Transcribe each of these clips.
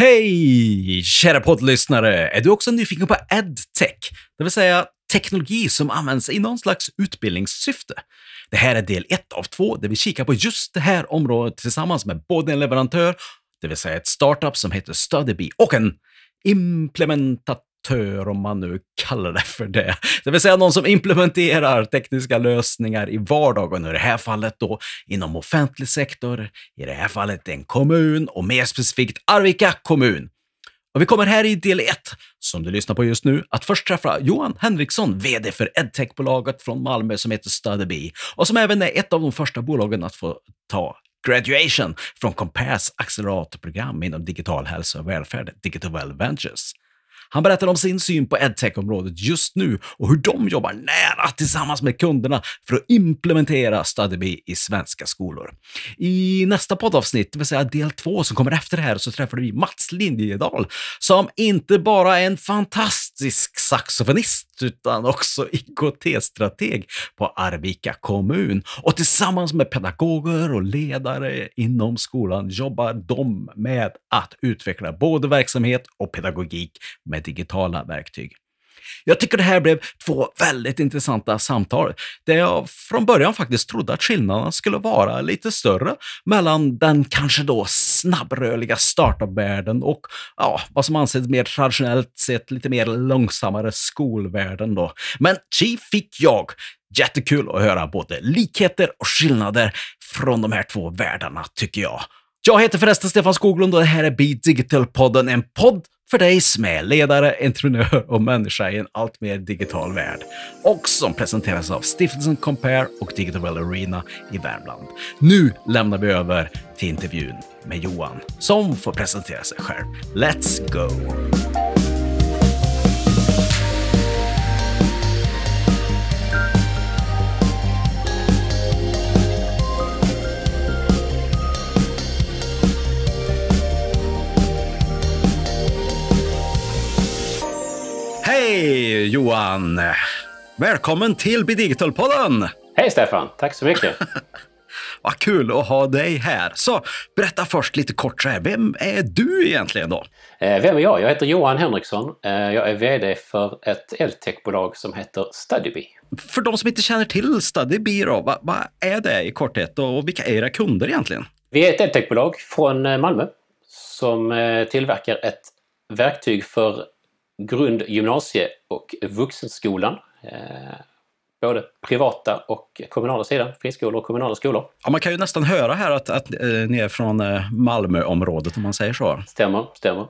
Hej, kära poddlyssnare! Är du också nyfiken på edtech, det vill säga teknologi som används i någon slags utbildningssyfte? Det här är del ett av två där vi kikar på just det här området tillsammans med både en leverantör, det vill säga ett startup som heter StudyBee, och en implementat operatör, om man nu kallar det för det. Det vill säga någon som implementerar tekniska lösningar i vardagen. I det här fallet då inom offentlig sektor, i det här fallet en kommun och mer specifikt Arvika kommun. Och vi kommer här i del 1, som du lyssnar på just nu, att först träffa Johan Henriksson, VD för edtech-bolaget från Malmö som heter StudyBee och som även är ett av de första bolagen att få ta graduation från Compass acceleratorprogram inom digital hälsa och välfärd, Digital Well Ventures. Han berättar om sin syn på edtech-området just nu och hur de jobbar nära tillsammans med kunderna för att implementera StudyBee i svenska skolor. I nästa poddavsnitt, det vill säga del två som kommer efter det här, så träffar vi Mats Lindjedal som inte bara är en fantastisk klassisk saxofonist utan också IKT-strateg på Arvika kommun. Och tillsammans med pedagoger och ledare inom skolan jobbar de med att utveckla både verksamhet och pedagogik med digitala verktyg. Jag tycker det här blev två väldigt intressanta samtal, där jag från början faktiskt trodde att skillnaderna skulle vara lite större mellan den kanske då snabbrörliga startup-världen och ja, vad som anses mer traditionellt sett lite mer långsammare skolvärlden då. Men chi fick jag. Jättekul att höra både likheter och skillnader från de här två världarna, tycker jag. Jag heter förresten Stefan Skoglund och det här är Be Digital-podden, en podd för dig som är ledare, entreprenör och människa i en allt mer digital värld. Och som presenteras av Stiftelsen Compare och Digital Well Arena i Värmland. Nu lämnar vi över till intervjun med Johan, som får presentera sig själv. Let's go! Johan! Välkommen till Bidigital-podden! Hej Stefan! Tack så mycket! Vad kul att ha dig här. Så berätta först lite kort så här, vem är du egentligen då? Eh, vem är jag? Jag heter Johan Henriksson. Eh, jag är VD för ett edtech-bolag som heter StudyBee. För de som inte känner till StudyBee då, vad, vad är det i korthet och vilka är era kunder egentligen? Vi är ett edtech-bolag från eh, Malmö som tillverkar ett verktyg för grund-, gymnasie och vuxenskolan. Eh, både privata och kommunala sidan, friskolor och kommunala skolor. Ja, man kan ju nästan höra här att, att eh, ni är från eh, Malmöområdet om man säger så. Stämmer, stämmer.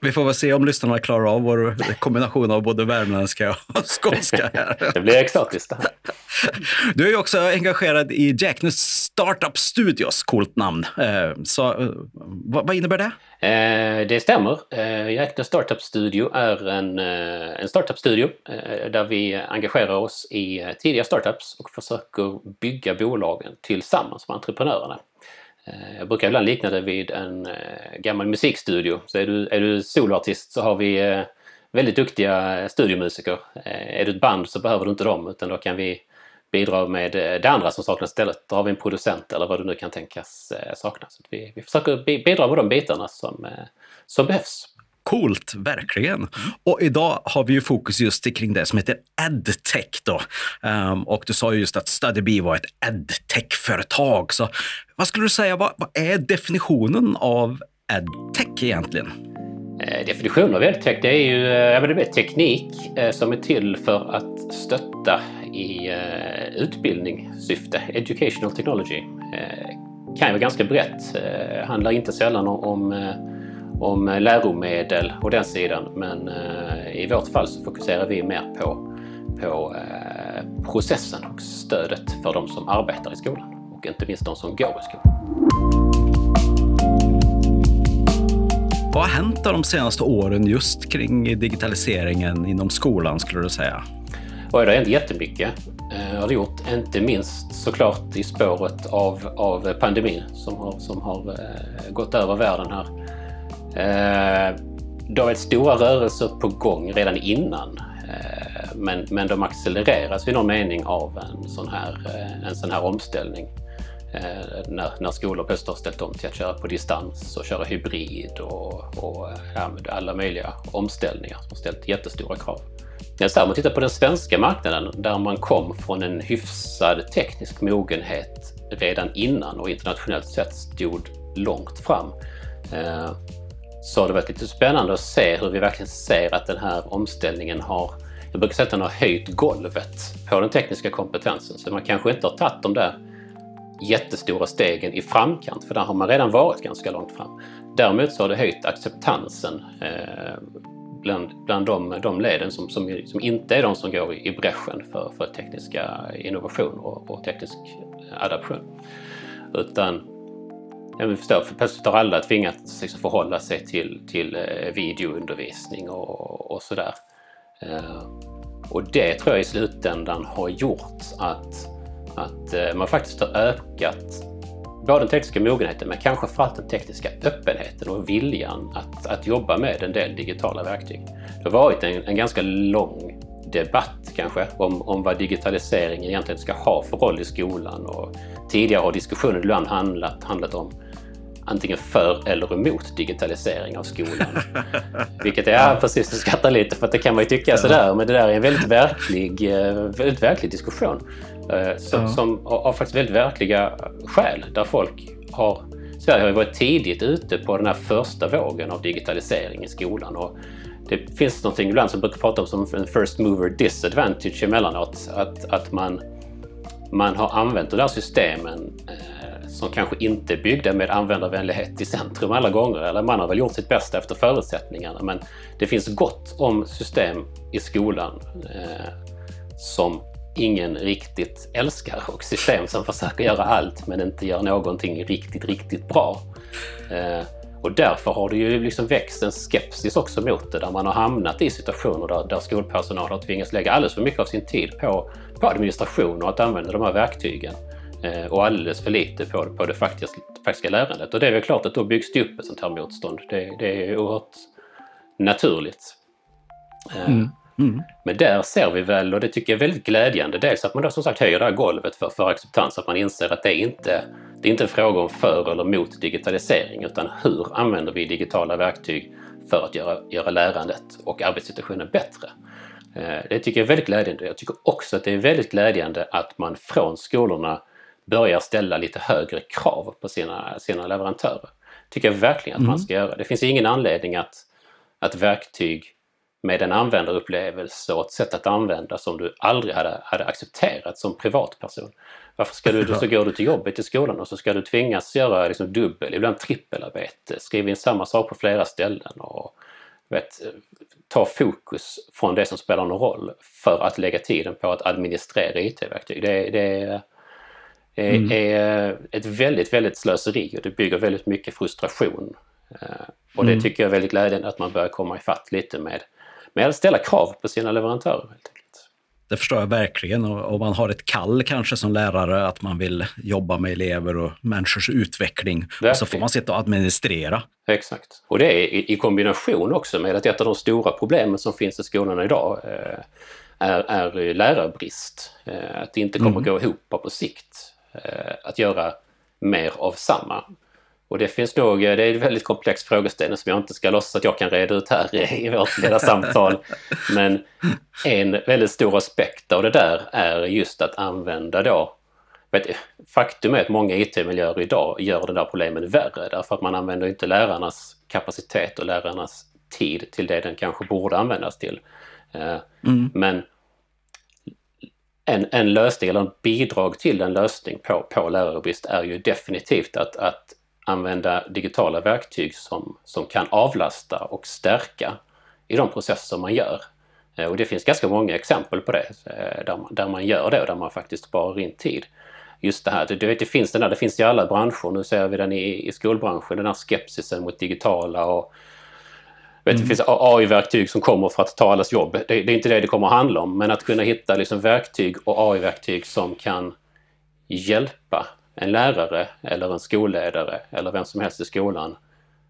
Vi får väl se om lyssnarna klarar av vår kombination av både värmländska och skånska. Här. Det blir exotiskt det här. Du är ju också engagerad i Jacknus Startup Studios, coolt namn. Eh, så, eh, vad, innebär det? Eh, det stämmer. Jacknus Startup Studio är en, en startup-studio där vi engagerar oss i tidiga startups och försöker bygga bolagen tillsammans med entreprenörerna. Jag brukar ibland likna det vid en gammal musikstudio. Så är du, är du soloartist så har vi väldigt duktiga studiomusiker. Är du ett band så behöver du inte dem utan då kan vi bidra med det andra som saknas istället. Då har vi en producent eller vad du nu kan tänkas sakna. Så vi, vi försöker bidra med de bitarna som, som behövs. Coolt, verkligen. Och idag har vi ju fokus just kring det som heter edtech. Då. Um, och du sa ju just att StudyBee var ett edtech-företag. Så vad skulle du säga, vad, vad är definitionen av edtech egentligen? Eh, definitionen av edtech det är ju eh, det är teknik eh, som är till för att stötta i eh, utbildningssyfte, educational technology. Eh, kan ju vara ganska brett, eh, handlar inte sällan om, om eh, om läromedel och den sidan. Men eh, i vårt fall så fokuserar vi mer på, på eh, processen och stödet för de som arbetar i skolan och inte minst de som går i skolan. Vad har hänt de senaste åren just kring digitaliseringen inom skolan skulle du säga? Oj, det har hänt jättemycket. Det har det gjort, inte minst såklart i spåret av, av pandemin som har, som har eh, gått över världen här Eh, det har varit stora rörelser på gång redan innan. Eh, men, men de accelereras i någon mening av en sån här, eh, en sån här omställning. Eh, när, när skolor plötsligt har ställt om till att köra på distans och köra hybrid och, och eh, ja, alla möjliga omställningar som har ställt jättestora krav. När man tittar på den svenska marknaden där man kom från en hyfsad teknisk mogenhet redan innan och internationellt sett stod långt fram eh, så har det varit lite spännande att se hur vi verkligen ser att den här omställningen har jag brukar säga att den har höjt golvet på den tekniska kompetensen. Så man kanske inte har tagit de där jättestora stegen i framkant, för där har man redan varit ganska långt fram. Däremot så har det höjt acceptansen eh, bland, bland de, de leden som, som, som, inte är de som går i bräschen för, för tekniska innovationer och, och teknisk eh, adaption. Utan jag vill förstår, för plötsligt har alla tvingats liksom förhålla sig till, till eh, videoundervisning och, och sådär. Eh, och det tror jag i slutändan har gjort att, att eh, man faktiskt har ökat både den tekniska mogenheten men kanske framförallt den tekniska öppenheten och viljan att, att jobba med en del digitala verktyg. Det har varit en, en ganska lång debatt kanske om, om vad digitalisering egentligen ska ha för roll i skolan. Och tidigare har diskussionen ibland handlat, handlat om antingen för eller emot digitalisering av skolan. Vilket är, ja, precis, du skrattar lite för att det kan man ju tycka sådär, men det där är en väldigt verklig, eh, väldigt verklig diskussion. Eh, som, ja. som har faktiskt väldigt verkliga skäl, där folk har Sverige har ju varit tidigt ute på den här första vågen av digitalisering i skolan. Och det finns någonting ibland som brukar prata om som en first mover disadvantage emellanåt. Att, att man, man har använt de där systemen eh, som kanske inte är byggda med användarvänlighet i centrum alla gånger. Eller man har väl gjort sitt bästa efter förutsättningarna. Men det finns gott om system i skolan eh, som ingen riktigt älskar och system som försöker göra allt men inte gör någonting riktigt, riktigt bra. Eh, och därför har det ju liksom växt en skepsis också mot det där man har hamnat i situationer där, där skolpersonal har tvingats lägga alldeles för mycket av sin tid på, på administration och att använda de här verktygen eh, och alldeles för lite på, på det faktiska, faktiska lärandet. Och det är väl klart att då byggs det upp ett sånt här motstånd. Det, det är oerhört naturligt. Eh, mm. Mm. Men där ser vi väl, och det tycker jag är väldigt glädjande, dels att man då som sagt höjer det här golvet för, för acceptans, att man inser att det är inte det är inte en fråga om för eller mot digitalisering utan hur använder vi digitala verktyg för att göra, göra lärandet och arbetssituationen bättre. Eh, det tycker jag är väldigt glädjande. Jag tycker också att det är väldigt glädjande att man från skolorna börjar ställa lite högre krav på sina, sina leverantörer. tycker jag verkligen att mm. man ska göra. Det finns ingen anledning att, att verktyg med en användarupplevelse och ett sätt att använda som du aldrig hade, hade accepterat som privatperson. Varför ska du, så går du till jobbet i skolan och så ska du tvingas göra liksom dubbel, ibland trippelarbete, skriva in samma sak på flera ställen och vet, ta fokus från det som spelar någon roll för att lägga tiden på att administrera IT-verktyg. Det, det är, mm. är ett väldigt, väldigt slöseri och det bygger väldigt mycket frustration. Eh, och det mm. tycker jag är väldigt glädjande att man börjar komma ifatt lite med med att ställa krav på sina leverantörer. Helt enkelt. Det förstår jag verkligen. Och man har ett kall kanske som lärare att man vill jobba med elever och människors utveckling. Verkligen. Och så får man sitta och administrera. Exakt. Och det är i kombination också med att ett av de stora problemen som finns i skolorna idag eh, är, är lärarbrist. Eh, att det inte kommer mm. gå ihop på sikt. Eh, att göra mer av samma. Och det finns nog, det är en väldigt komplex frågeställning som jag inte ska låtsas att jag kan reda ut här i vårt lilla samtal. Men en väldigt stor aspekt av det där är just att använda då Faktum är att många IT-miljöer idag gör det där problemet värre därför att man använder inte lärarnas kapacitet och lärarnas tid till det den kanske borde användas till. Eh, mm. Men en, en lösning eller en bidrag till en lösning på, på lärarbrist är ju definitivt att, att använda digitala verktyg som, som kan avlasta och stärka i de processer man gör. Eh, och det finns ganska många exempel på det, eh, där man, där man gör det och där man faktiskt sparar in tid. Just det här, du vet, det finns den där, det finns i alla branscher, nu ser vi den i, i skolbranschen, den här skepsisen mot digitala och mm. Det finns AI-verktyg som kommer för att ta allas jobb. Det, det, är inte det det kommer att handla om, men att kunna hitta liksom verktyg och AI-verktyg som kan hjälpa en lärare eller en skolledare eller vem som helst i skolan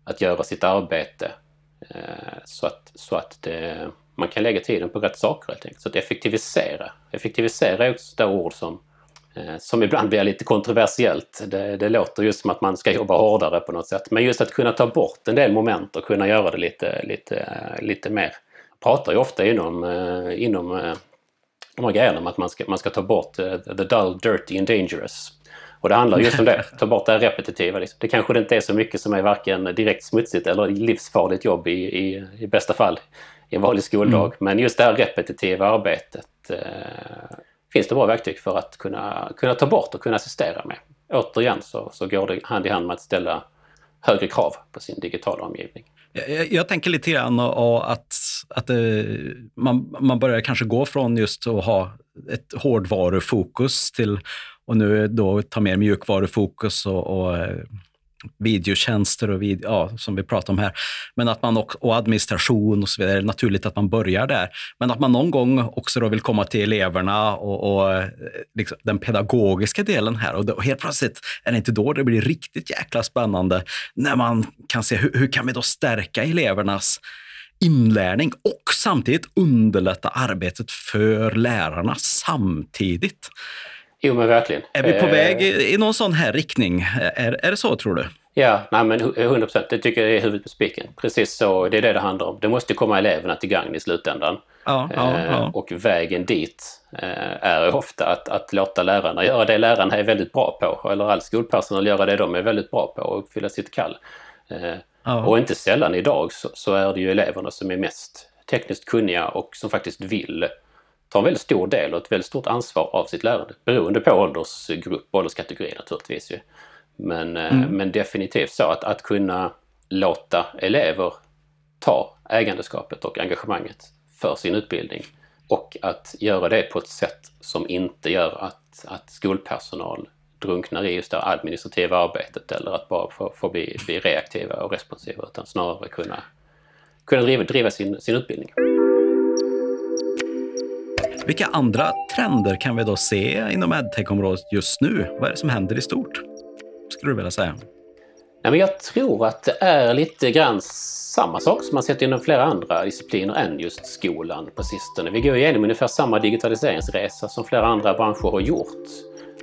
att göra sitt arbete eh, så att, så att det, man kan lägga tiden på rätt saker helt enkelt. Så att effektivisera. Effektivisera är också det ord som som ibland blir lite kontroversiellt. Det, det låter just som att man ska jobba hårdare på något sätt. Men just att kunna ta bort en del moment och kunna göra det lite, lite, lite mer. Jag pratar ju ofta inom, eh, inom eh, de här grejerna om att man ska, man ska ta bort the dull, dirty and dangerous. Och det handlar just om det, ta bort det repetitiva. Liksom. Det kanske inte är så mycket som är varken direkt smutsigt eller livsfarligt jobb i, i, i bästa fall i en vanlig skoldag. Mm. Men just det här repetitiva arbetet eh, finns det bra verktyg för att kunna, kunna ta bort och kunna assistera med. Återigen så, så går det hand i hand med att ställa högre krav på sin digitala omgivning. Jag, jag tänker lite grann att, att det, man, man börjar kanske gå från just att ha ett hårdvarufokus till och nu då ta mer mjukvarufokus och, och eh, videotjänster och vid, ja, som vi pratar om här. Men att man också, och administration och så vidare. Det är naturligt att man börjar där. Men att man någon gång också då vill komma till eleverna och, och eh, liksom den pedagogiska delen här. Och, då, och helt plötsligt är det inte då det blir riktigt jäkla spännande när man kan se hur, hur kan vi då stärka elevernas inlärning och samtidigt underlätta arbetet för lärarna samtidigt. Jo men verkligen. Är vi på väg eh, i, i någon sån här riktning? Är, är det så tror du? Ja, nej men 100 procent. Det tycker jag är huvudet på spiken. Precis så, det är det det handlar om. Det måste komma eleverna till gagn i slutändan. Ja, ja, ja. Eh, och vägen dit eh, är ofta att, att låta lärarna göra det lärarna är väldigt bra på. Eller all skolpersonal göra det de är väldigt bra på och uppfylla sitt kall. Ja. Och inte sällan idag så, så, är det ju eleverna som är mest tekniskt kunniga och som faktiskt vill tar en väldigt stor del och ett väldigt stort ansvar av sitt lärande. Beroende på åldersgrupp och ålderskategori naturligtvis. Ju. Men, eh, mm. men definitivt så att, att kunna låta elever ta ägandeskapet och engagemanget för sin utbildning och att göra det på ett sätt som inte gör att, att skolpersonal drunknar i just det administrativa arbetet eller att bara få, få bli, bli reaktiva och responsiva utan snarare kunna, kunna driva, driva sin, sin utbildning. Vilka andra trender kan vi då se inom edtech-området just nu? Vad är det som händer i stort? Skulle du vilja säga? Nej, men jag tror att det är lite grann samma sak som man sett inom flera andra discipliner än just skolan på sistone. Vi går igenom ungefär samma digitaliseringsresa som flera andra branscher har gjort.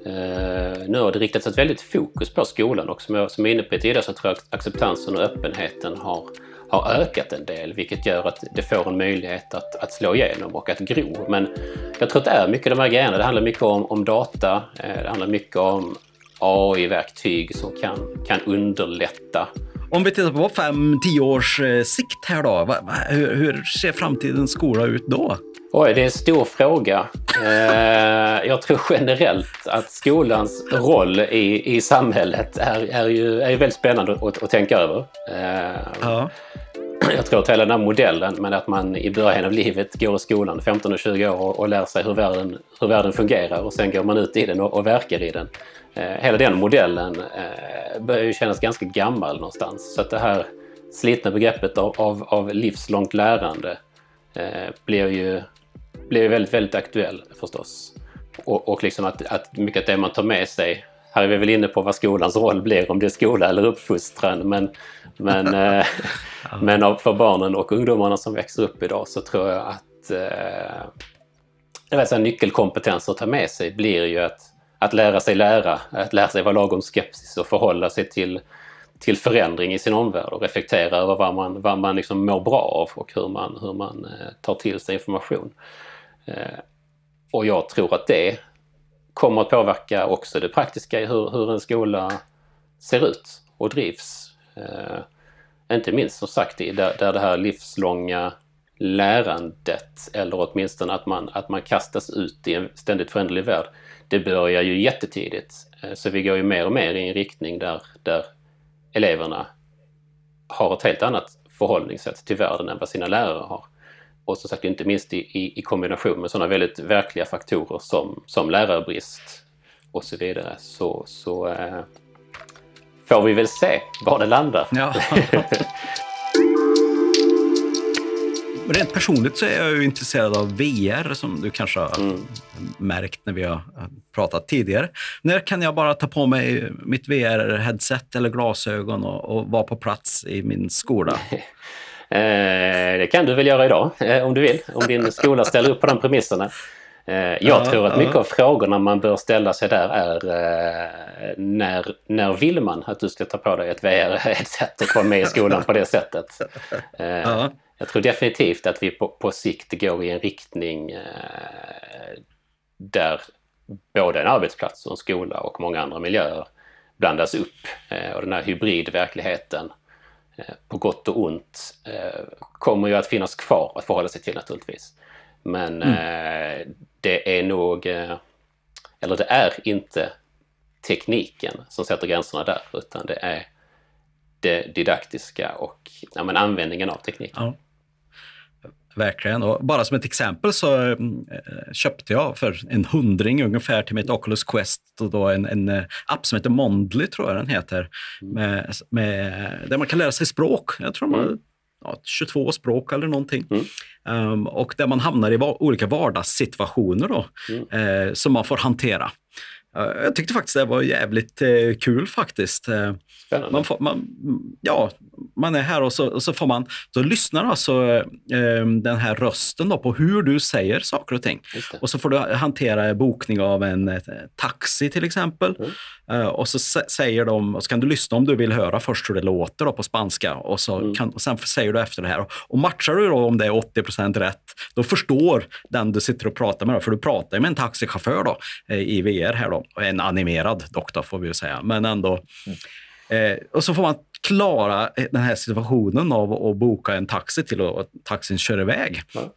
Uh, nu har det riktats ett väldigt fokus på skolan och som jag, som jag är inne på tidigare så tror jag att acceptansen och öppenheten har har ökat en del vilket gör att det får en möjlighet att, att slå igenom och att gro. Men jag tror att det är mycket de här grejerna. Det handlar mycket om, om data, eh, det handlar mycket om AI-verktyg som kan, kan underlätta. Om vi tittar på fem, tio års eh, sikt här då, hur, hur ser framtidens skola ut då? Oj, det är en stor fråga. Eh, jag tror generellt att skolans roll i, i samhället är, är, ju, är väldigt spännande att, att tänka över. ja jag tror att hela den här modellen med att man i början av livet går i skolan 15 och 20 år och, lär sig hur världen, hur världen fungerar och sen går man ut i den och, och verkar i den. Eh, hela den modellen eh, börjar ju kännas ganska gammal någonstans. Så att det här slitna begreppet av, av, av livslångt lärande eh, blir ju blir väldigt, väldigt aktuell förstås. Och, och liksom att, att mycket av det man tar med sig här är vi väl inne på vad skolans roll blir, om det är skola eller uppfostran. Men, men, eh, men för barnen och ungdomarna som växer upp idag så tror jag att eh, nyckelkompetenser att ta med sig blir ju att, att lära sig lära, att lära sig vara lagom skeptisk och förhålla sig till, till förändring i sin omvärld och reflektera över vad man, vad man liksom mår bra av och hur man, hur man eh, tar till sig information. Eh, och jag tror att det kommer att påverka också det praktiska i hur, hur en skola ser ut och drivs. Eh, inte minst som sagt där, där det här livslånga lärandet eller åtminstone att man, att man kastas ut i en ständigt föränderlig värld. Det börjar ju jättetidigt. Eh, så vi går ju mer och mer i en riktning där, där eleverna har ett helt annat förhållningssätt till världen än vad sina lärare har och som sagt inte minst i, i, i kombination med sådana väldigt verkliga faktorer som, som lärarbrist och så vidare så, så eh, får vi väl se var det landar. Ja. Rent personligt så är jag ju intresserad av VR som du kanske har mm. märkt när vi har pratat tidigare. När kan jag bara ta på mig mitt VR-headset eller glasögon och, och vara på plats i min skola? Eh, det kan du väl göra idag eh, om du vill, om din skola ställer upp på de premisserna. Eh, jag ja, tror att mycket av frågorna man bör ställa sig där är när, när vill man att du ska ta på dig ett VR-headset och vara med i skolan på det sättet? Ja. Jag tror definitivt att vi på, på sikt går i en riktning där både en arbetsplats och en skola och många andra miljöer blandas upp. Och den här hybridverkligheten på gott och ont eh, kommer ju att finnas kvar att förhålla sig till naturligtvis. Men mm. det är nog, eller det är inte tekniken som sätter gränserna där utan det är det didaktiska och ja, men användningen av tekniken. Ja. Verkligen. Och bara som ett exempel så äh, köpte jag för en hundring ungefär till mitt Oculus Quest och då en, en eh, app som heter Mondly, tror jag den heter, mm. med, med, där man kan lära sig språk. Jag tror man mm. ja, 22 språk eller någonting. Mm. Um, och där man hamnar i va olika vardagssituationer då, mm. eh, som man får hantera. Jag tyckte faktiskt det var jävligt eh, kul faktiskt. Eh, man, får, man, ja, man är här och så, och så får man, så lyssnar alltså eh, den här rösten då på hur du säger saker och ting. Och så får du hantera bokning av en eh, taxi till exempel. Mm. Uh, och så säger de, och så kan du lyssna om du vill höra först hur det låter då på spanska och, så mm. kan, och sen säger du efter det här. Och, och matchar du då om det är 80% rätt, då förstår den du sitter och pratar med, då, för du pratar med en taxichaufför då, eh, i VR här då, en animerad dock då, får vi ju säga, men ändå. Mm. Eh, och så får man klara den här situationen av att boka en taxi till och taxin kör iväg. Mm.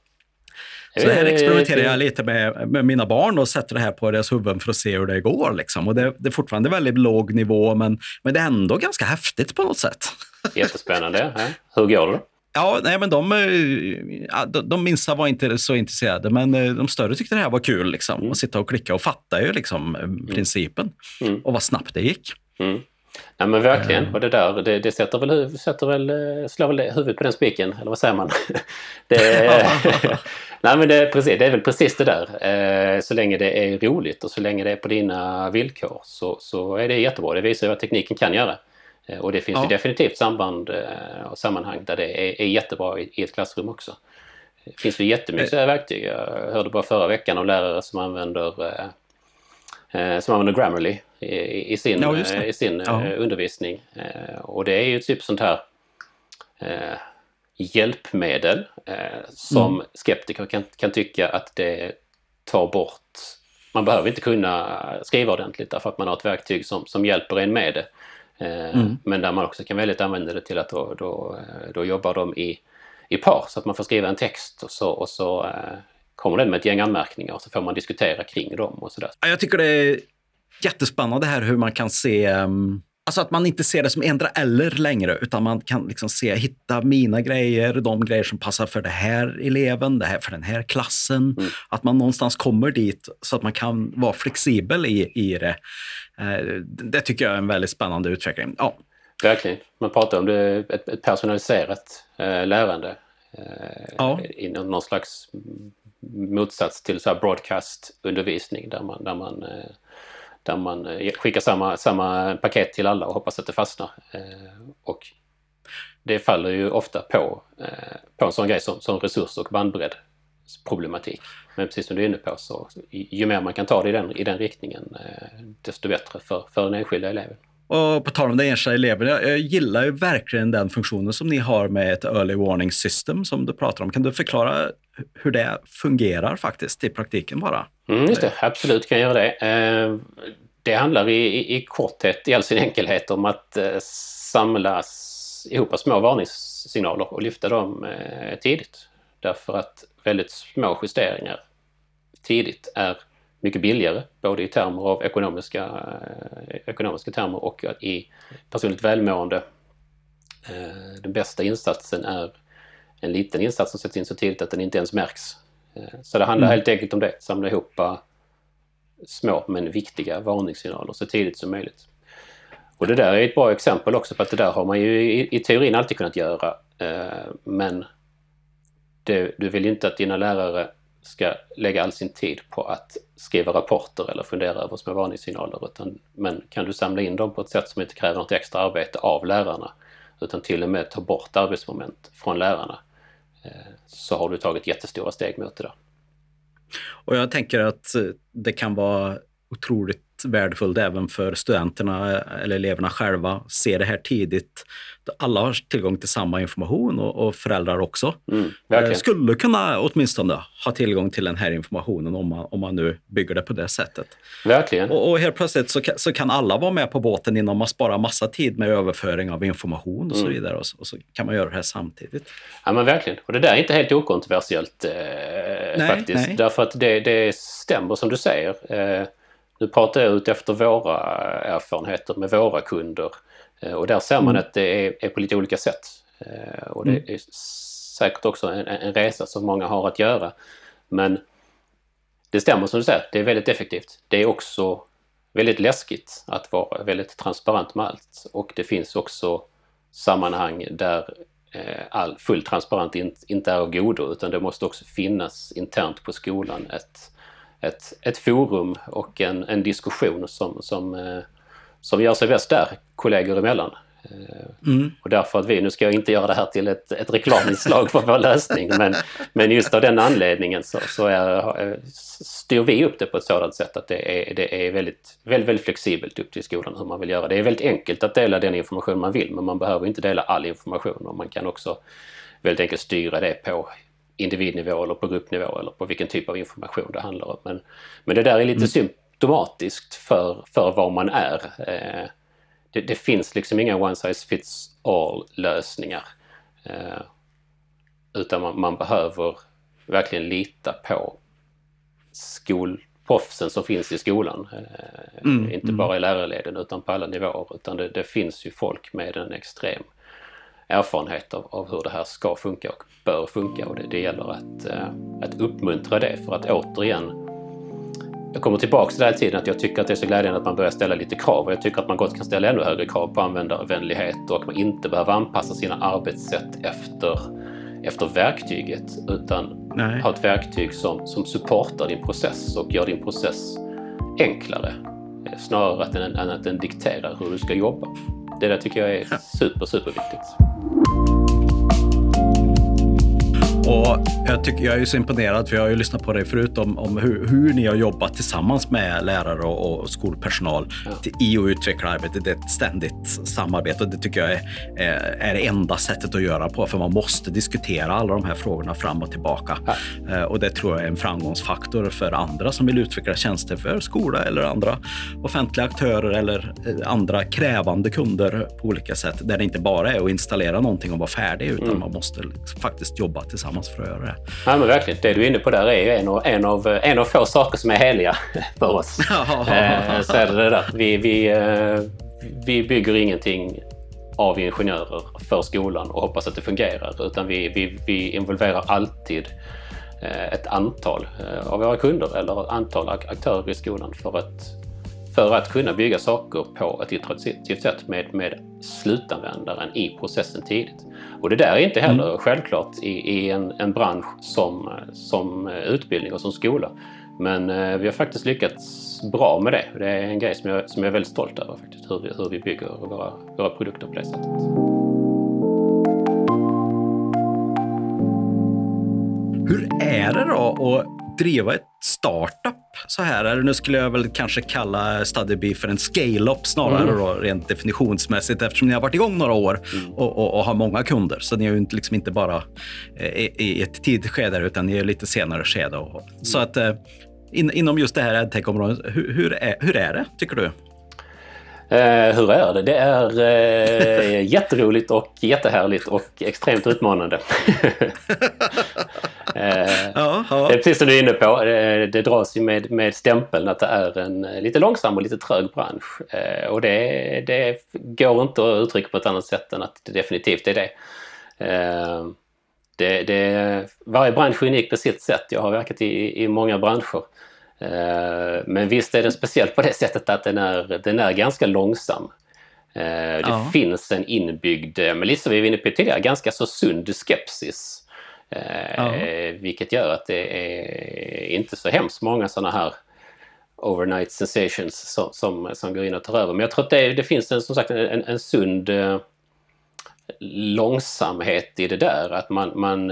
Så här experimenterar jag lite med, med mina barn och sätter det här på deras huvuden för att se hur det går. Liksom. Och det, det är fortfarande väldigt låg nivå, men, men det är ändå ganska häftigt på något sätt. Jättespännande. Hur går det? Ja, nej, men de, eh, de, de minsta var inte så intresserade, men eh, de större tyckte det här var kul. Liksom, mm. Att sitta och klicka och fatta ju liksom, eh, mm. principen mm. och vad snabbt det gick. Mm. Ja men verkligen. Och det där det, det sätter väl, sätter väl, slår väl huvudet på den spiken, eller vad säger man? det, nej men det, precis, det är väl precis det där. så länge det är roligt och så länge det är på dina villkor så, så är det jättebra. Det visar ju vad tekniken kan göra. Eh, och det finns ja. ju definitivt samband eh, och sammanhang där det är, är jättebra i, ett klassrum också. Det finns ju jättemycket eh. verktyg. Jag hörde bara förra veckan om lärare som använder, eh, som använder Grammarly i, i sin, ja, i sin ja. undervisning. Eh, och det är ju typ sånt här eh, hjälpmedel som mm. skeptiker kan, kan tycka att det tar bort man behöver inte kunna skriva ordentligt därför att man har ett verktyg som, som hjälper en med det. Eh, mm. Men där man också kan välja att använda det till att då, då, eh, då jobbar de i, i par så att man får skriva en text och så, och så eh, kommer den med ett gäng anmärkningar och så får man diskutera kring dem och sådär. Jag tycker det är jättespännande här hur man kan se um Alltså att man inte ser det som endera eller längre, utan man kan liksom se, hitta mina grejer, de grejer som passar för den här eleven, det här för den här klassen. Mm. Att man någonstans kommer dit så att man kan vara flexibel i, i det. Eh, det tycker jag är en väldigt spännande utveckling. Ja. Verkligen. Man pratar om det, ett, ett personaliserat eh, lärande eh, ja. i någon slags motsats till så broadcast-undervisning där man, där man eh, där man eh, skickar samma, samma paket till alla och hoppas att det fastnar. Eh, och det faller ju ofta på, på en sån grej som, som resurs och bandbredd problematik. Men precis som du är inne på så ju mer man kan ta det i den, i den riktningen desto bättre för, för den enskilda eleven. Och på tal om den enskilda eleven, jag gillar ju verkligen den funktionen som ni har med ett early warning system som du pratar om. Kan du förklara hur det fungerar faktiskt i praktiken bara? Mm, just det, absolut kan jag göra det. Eh, det handlar i, i, i korthet, i all sin enkelhet, om att eh, samla ihop små varningssignaler och lyfta dem eh, tidigt. Därför att väldigt små justeringar tidigt är mycket billigare, både i termer av ekonomiska, ekonomiska termer och i personligt välmående. Den bästa insatsen är en liten insats som sätts in så tidigt att den inte ens märks. Eh, så det handlar mm. helt enkelt om det, samla ihop små men viktiga varningssignaler så tidigt som möjligt. Och det där är ett bra exempel också på att det där har man ju i, i teorin alltid kunnat göra. men det, du vill inte att dina lärare ska lägga all sin tid på att skriva rapporter eller fundera över små varningssignaler. Utan, men kan du samla in dem på ett sätt som inte kräver något extra arbete av lärarna utan till och med ta bort arbetsmoment från lärarna eh, så har du tagit jättestora steg mot det där. Och jag tänker att eh, det kan vara otroligt värdefullt även för studenterna eller eleverna själva. Se det här tidigt. Alla har tillgång till samma information och, och föräldrar också. Mm, Skulle kunna åtminstone ha tillgång till den här informationen om man, om man nu bygger det på det sättet. Verkligen. Och, och helt plötsligt så, så kan alla vara med på båten innan man sparar massa tid med överföring av information och så mm. vidare. Och så, och så, kan man göra det här samtidigt. Ja men verkligen. Och det där är inte helt okontroversiellt eh, nej, faktiskt. Nej. Därför att det, det stämmer som du säger. Eh, nu pratar jag ut efter våra erfarenheter med våra kunder eh, och där ser man mm. att det är, är, på lite olika sätt. Eh, och det mm. är säkert också en, en resa som många har att göra. Men det stämmer som du säger, det är väldigt effektivt. Det är också väldigt läskigt att vara väldigt transparent med allt och det finns också sammanhang där eh, all full transparent inte är av godo utan det måste också finnas internt på skolan ett ett, ett forum och en, en diskussion som, som, eh, som gör sig bäst där, kollegor emellan. Eh, mm. Och därför att vi, nu ska jag inte göra det här till ett, ett reklaminslag för vår lösning, men, men just av den anledningen så, så är, eh, styr vi upp det på ett sådant sätt att det är, det är väldigt, väldigt, väldigt flexibelt upp till skolan hur man vill göra. Det är väldigt enkelt att dela den information man vill, men man behöver inte dela all information och man kan också väldigt enkelt styra det på individnivå eller på gruppnivå eller på vilken typ av information det handlar om. Men, men det där är lite mm. symptomatiskt för, för vad man är. Eh, det, det, finns liksom inga one size fits all lösningar. Eh, utan man, man, behöver verkligen lita på skolproffsen som finns i skolan. Eh, mm, inte mm. bara i lärarleden utan på alla nivåer. Utan det, det finns ju folk med en extrem erfarenhet av, av hur det här ska funka och bör funka och det, det gäller att, eh, att uppmuntra det för att återigen jag kommer tillbaka till det här tiden att jag tycker att det är så glädjande att man börjar ställa lite krav och jag tycker att man gott kan ställa ännu högre krav på användarvänlighet och att man inte behöver anpassa sina arbetssätt efter, efter verktyget utan Nej. ha ett verktyg som, som supportar din process och gör din process enklare snarare än, än att den dikterar hur du ska jobba. Det där tycker jag är super, super viktigt. Thank you Och jag, tycker, jag är så imponerad, för jag har ju lyssnat på dig förut om, om hur, hur, ni har jobbat tillsammans med lärare och, och skolpersonal ja. i att utveckla arbetet. Det är ett ständigt samarbete och det tycker jag är, är, det enda sättet att göra på, för man måste diskutera alla de här frågorna fram och tillbaka. Ja. Eh, och det tror jag är en framgångsfaktor för andra som vill utveckla tjänster för skola eller andra offentliga aktörer eller eh, andra krävande kunder på olika sätt, där det inte bara är att installera någonting och vara färdig, utan mm. man måste faktiskt jobba tillsammans tillsammans för att göra det. Ja, men verkligen. Det du är inne på där är ju en av, en av, en av få saker som är heliga för oss. eh, så är det, det där. Vi, vi, eh, vi bygger ingenting av ingenjörer för skolan och hoppas att det fungerar. Utan vi, vi, vi involverar alltid eh, ett antal eh, av våra kunder eller ett antal aktörer i skolan för att, för att kunna bygga saker på ett iterativt sätt med, med slutanvändaren i processen tidigt. Och det där är inte heller mm. självklart i, i en, en, bransch som, som utbildning och som skola. Men eh, vi har faktiskt lyckats bra med det. Det är en grej som jag, som jag är väldigt stolt över, faktiskt, hur vi, hur vi bygger våra, våra produkter på det sättet. Hur är det då att driva ett startup så här. Eller nu skulle jag väl kanske kalla StudyBee för en scale-up snarare mm. då, rent definitionsmässigt eftersom ni har varit igång några år mm. och, och, och, har många kunder. Så ni är ju liksom inte bara eh, i ett tidigt skede utan ni är lite senare skede. Och, mm. Så att eh, in, inom just det här edtech-området, hur, hur, är, hur är det tycker du? Eh, hur är det? Det är eh, jätteroligt och jättehärligt och extremt utmanande. eh, ja, ja. Det är precis som du är inne på. Det, det dras ju med, med stämpeln att det är en lite långsam och lite trög bransch. Eh, och det, det går inte att uttrycka på ett annat sätt än att det definitivt är det. Eh, det, det varje bransch är unik på sitt sätt. Jag har verkat i, i många branscher. Eh, men visst är den speciell på det sättet att den är, den är ganska långsam. Eh, det ja. finns en inbyggd, men lite som vi var inne på tidigare, ganska så sund skepsis. Eh, ja. Vilket gör att det är inte så hemskt många sådana här overnight sensations som, som, som går in och tar över. Men jag tror att det, det finns en, som sagt en, en sund långsamhet i det där. Att man, man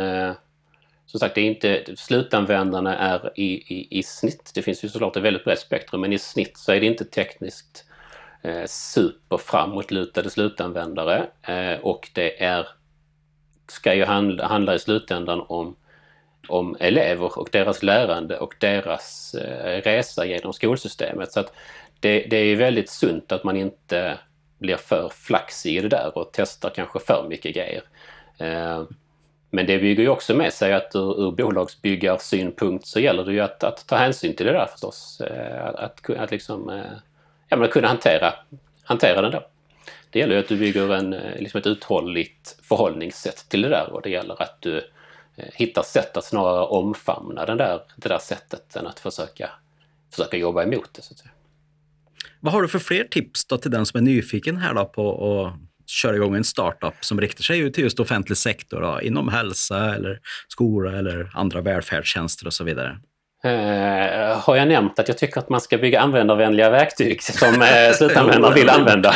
som sagt, det är inte, slutanvändarna är i, i, i snitt, det finns ju såklart ett väldigt brett spektrum, men i snitt så är det inte tekniskt eh, super framåtlutade slutanvändare eh, och det är, ska ju handla, handla i slutändan om om elever och deras lärande och deras eh, resa genom skolsystemet. Så att det, det är väldigt sunt att man inte blir för flaxig i det där och testar kanske för mycket grejer. Eh, men det bygger ju också med sig att ur, ur bolagsbyggarsynpunkt så gäller det ju att, att, ta hänsyn till det där förstås. Eh, att, att, att liksom, eh, ja, men kunna hantera, hantera den där. Det gäller ju att du bygger en, eh, liksom ett uthålligt förhållningssätt till det där och det gäller att du hittar sätt att snarare omfamna den där, det där sättet än att försöka, försöka jobba emot det. Så att säga. Vad har du för fler tips då till den som är nyfiken här då på att köra igång en startup som riktar sig till just offentlig sektor, då, inom hälsa eller skola eller andra välfärdstjänster och så vidare? Uh, har jag nämnt att jag tycker att man ska bygga användarvänliga verktyg som uh, slutanvändare vill använda?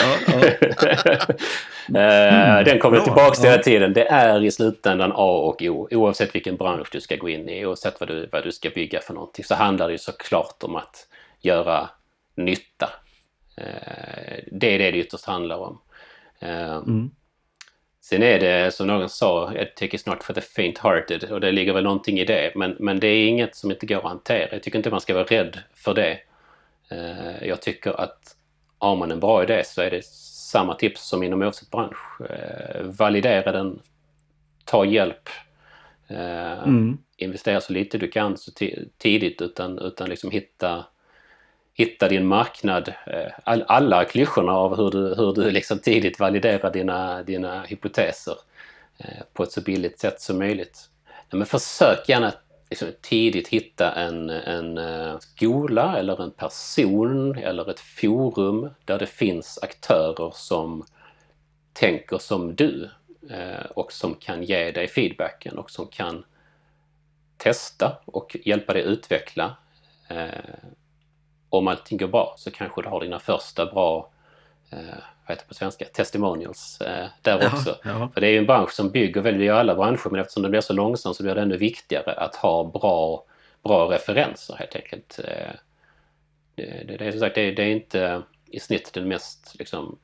uh, den kommer tillbaka till hela tiden. Det är i slutändan A och O. Oavsett vilken bransch du ska gå in i, oavsett vad du, vad du ska bygga för någonting, så handlar det såklart om att göra nytta. det är det det ytterst handlar om. Mm. Sen är det som någon sa, EdTech is not for the faint-hearted och det ligger väl någonting i det. Men, men det är inget som inte går att hantera. Jag tycker inte man ska vara rädd för det. Uh, jag tycker att har man en bra idé så är det samma tips som inom oavsett bransch. Uh, validera den, ta hjälp, mm. investera så lite du kan så tidigt utan, utan liksom hitta hitta din marknad. Eh, all, alla klyschorna av hur du, hur du liksom tidigt validerar dina, dina hypoteser eh, på ett så billigt sätt som möjligt. Men försök gärna liksom tidigt hitta en, en eh, skola eller en person eller ett forum där det finns aktörer som tänker som du och som kan ge dig feedbacken och som kan testa och hjälpa dig utveckla om allting går bra så kanske du har dina första bra eh, vad heter på svenska, testimonials eh, där jaha, också. Jaha. För det är ju en bransch som bygger väldigt, i alla branscher, men eftersom det blir så långsamt så blir det ännu viktigare att ha bra, bra referenser helt enkelt. Eh, det, det, det, är som sagt, det, det, är inte i snitt den mest liksom,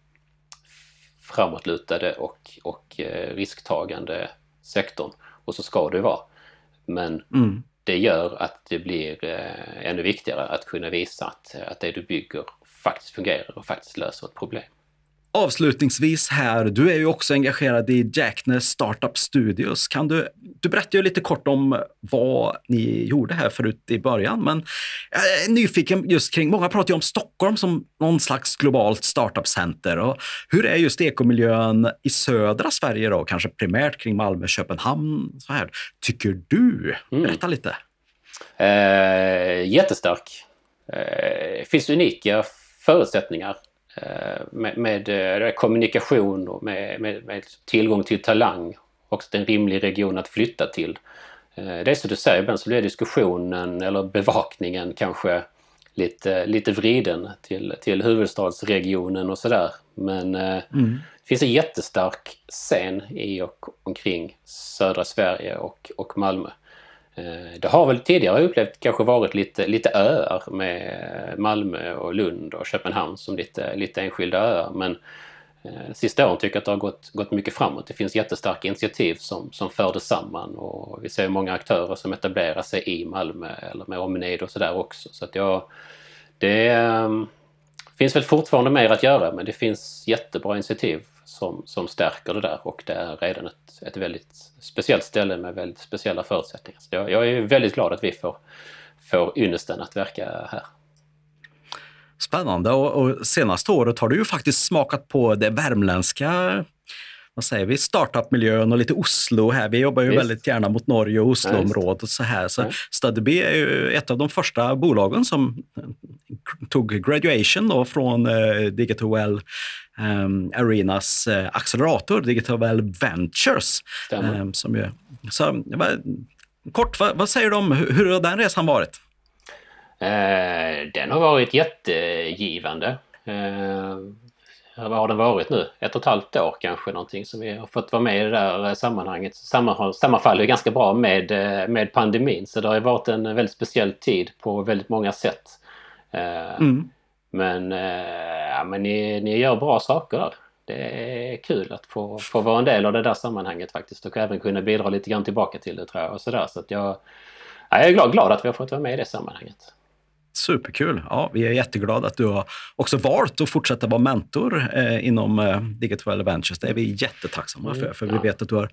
framåtlutade och, och eh, risktagande sektorn. Och så ska det vara. Men mm det gör att det blir eh, ännu viktigare att kunna visa att, eh, att det du bygger faktiskt fungerar och faktiskt löser ett problem. Avslutningsvis här, du är ju också engagerad i Jackness Startup Studios. Kan du, du berättade ju lite kort om vad ni gjorde här förut i början, men jag är nyfiken just kring, många pratar ju om Stockholm som någon slags globalt startup-center. Och hur är just ekomiljön i södra Sverige då, kanske primärt kring Malmö, Köpenhamn, så här. Tycker du? Mm. Berätta mm. lite. Eh, jättestark. Eh, finns unika förutsättningar med, med eh, kommunikation och med, med, med, tillgång till talang. Också en rimlig region att flytta till. Eh, det är som du säger ibland så blir diskussionen eller bevakningen kanske lite, lite vriden till, till huvudstadsregionen och sådär. Men mm. det finns en jättestark scen i och omkring södra Sverige och, och Malmö. Eh, det har väl tidigare upplevt kanske varit lite, lite öar med Malmö och Lund och Köpenhamn som lite, lite enskilda öar. Men eh, sista åren tycker jag att det har gått, gått mycket framåt. Det finns jättestarka initiativ som, som för det samman och vi ser många aktörer som etablerar sig i Malmö eller med omnejd och sådär också. Så att jag, det eh, finns väl fortfarande mer att göra men det finns jättebra initiativ som, som stärker det där och det är redan ett, ett väldigt speciellt ställe med väldigt speciella förutsättningar. Så jag, jag är väldigt glad att vi får, får ynnesten att verka här. Spännande och, och senaste året har du ju faktiskt smakat på det värmländska vad säger vi, startup-miljön och lite Oslo här. Vi jobbar ju Visst. väldigt gärna mot Norge och Osloområdet och så här. Så ja. Studeby är ju ett av de första bolagen som tog graduation då från eh, Digital Well Arenas uh, accelerator, Digital Ventures. Um, som ju, så, kort, vad, vad, säger du om hur, hur har den resan varit? Uh, den har varit jättegivande. Uh, vad har den varit nu? Ett och ett halvt år kanske någonting som vi har fått vara med i det där sammanhanget. Samma, sammanfaller ganska bra med, med pandemin så det har varit en väldigt speciell tid på väldigt många sätt. Mm. Men, ja, men ni, ni gör bra saker där. Det är kul att få, få vara en del av det där sammanhanget faktiskt och även kunna bidra lite grann tillbaka till det tror jag. Och så där. Så att jag, jag är glad, glad att vi har fått vara med i det sammanhanget. Superkul! Ja, vi är jätteglada att du har också valt att fortsätta vara mentor eh, inom eh, Digital Ventures. Det är vi jättetacksamma för, mm, för ja. vi vet att du har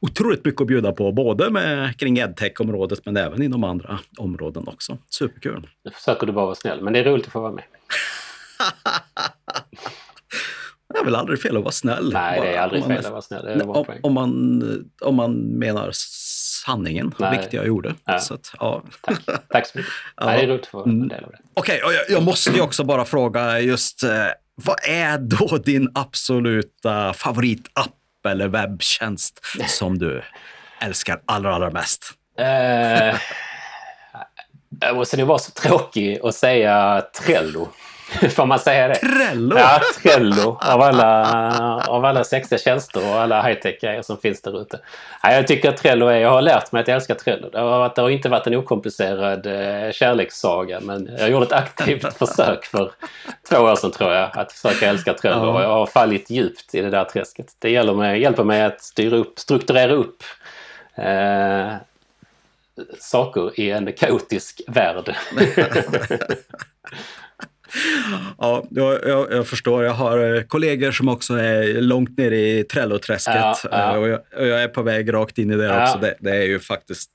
otroligt mycket att bjuda på, både med, kring edtech-området men även inom andra områden också. Superkul! Nu försöker du bara vara snäll, men det är roligt att få vara med. Det är väl aldrig fel att vara snäll? Nej, det är aldrig fel att vara snäll. om, om, man, om man menar sanningen, Nej. jag gjorde. Ja. Så att, ja. Tack. Tack så mycket. ja. Nej, det är roligt att få en mm. del av det. Okej, okay, jag, jag, måste ju också bara fråga just eh, vad är då din absoluta favoritapp eller webbtjänst som du älskar allra, allra mest? Eh, måste nog vara så tråkig och säga Trello. Får man säga det? Trello? Ja, Trello. Av alla, av alla sexiga tjänster och alla high-tech-grejer som finns där ute. Ja, jag tycker att Trello är... Jag har lärt mig att jag älskar Trello. Det har, det har inte varit en okomplicerad eh, kärlekssaga men jag gjorde ett aktivt försök för två år sedan tror jag att försöka älska Trello ja. och jag har fallit djupt i det där träsket. Det gäller mig, hjälper mig att styra upp, strukturera upp eh, saker i en kaotisk värld. Ja, jag, jag, förstår. Jag har eh, kollegor som också är långt ner i Trello-träsket ja, ja. Eh, och, jag, och, jag, är på väg rakt in i det ja. också. Det, det, är ju faktiskt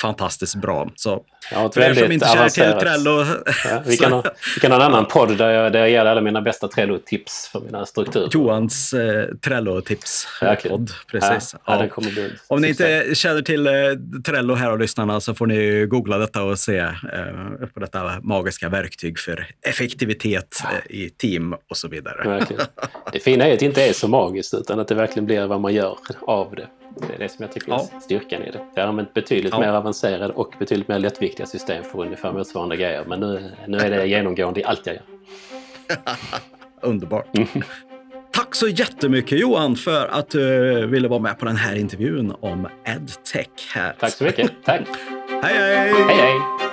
fantastiskt bra. Så Ja, för er som inte känner till Trello. Ja, vi, kan ha, vi kan ha en annan podd där jag, där jag ger alla mina bästa Trello-tips för mina strukturer. Johans eh, Trello-tips-podd. Precis. Ja, ja. Om ni inte känner till eh, Trello här och lyssnarna så får ni googla detta och se eh, på detta magiska verktyg för effektivitet eh, i team och så vidare. Verkligen. Det fina är att det inte är så magiskt utan att det verkligen blir vad man gör av det. Det är det som jag tycker ja. är styrkan i det. Jag har använt betydligt ja. mer avancerade och betydligt mer lättviktiga system för ungefär motsvarande grejer. Men nu, nu är det genomgående i allt jag gör. Underbart. Tack så jättemycket Johan för att du ville vara med på den här intervjun om EdTech. Här. Tack så mycket. Tack. hej hej! Hej hej!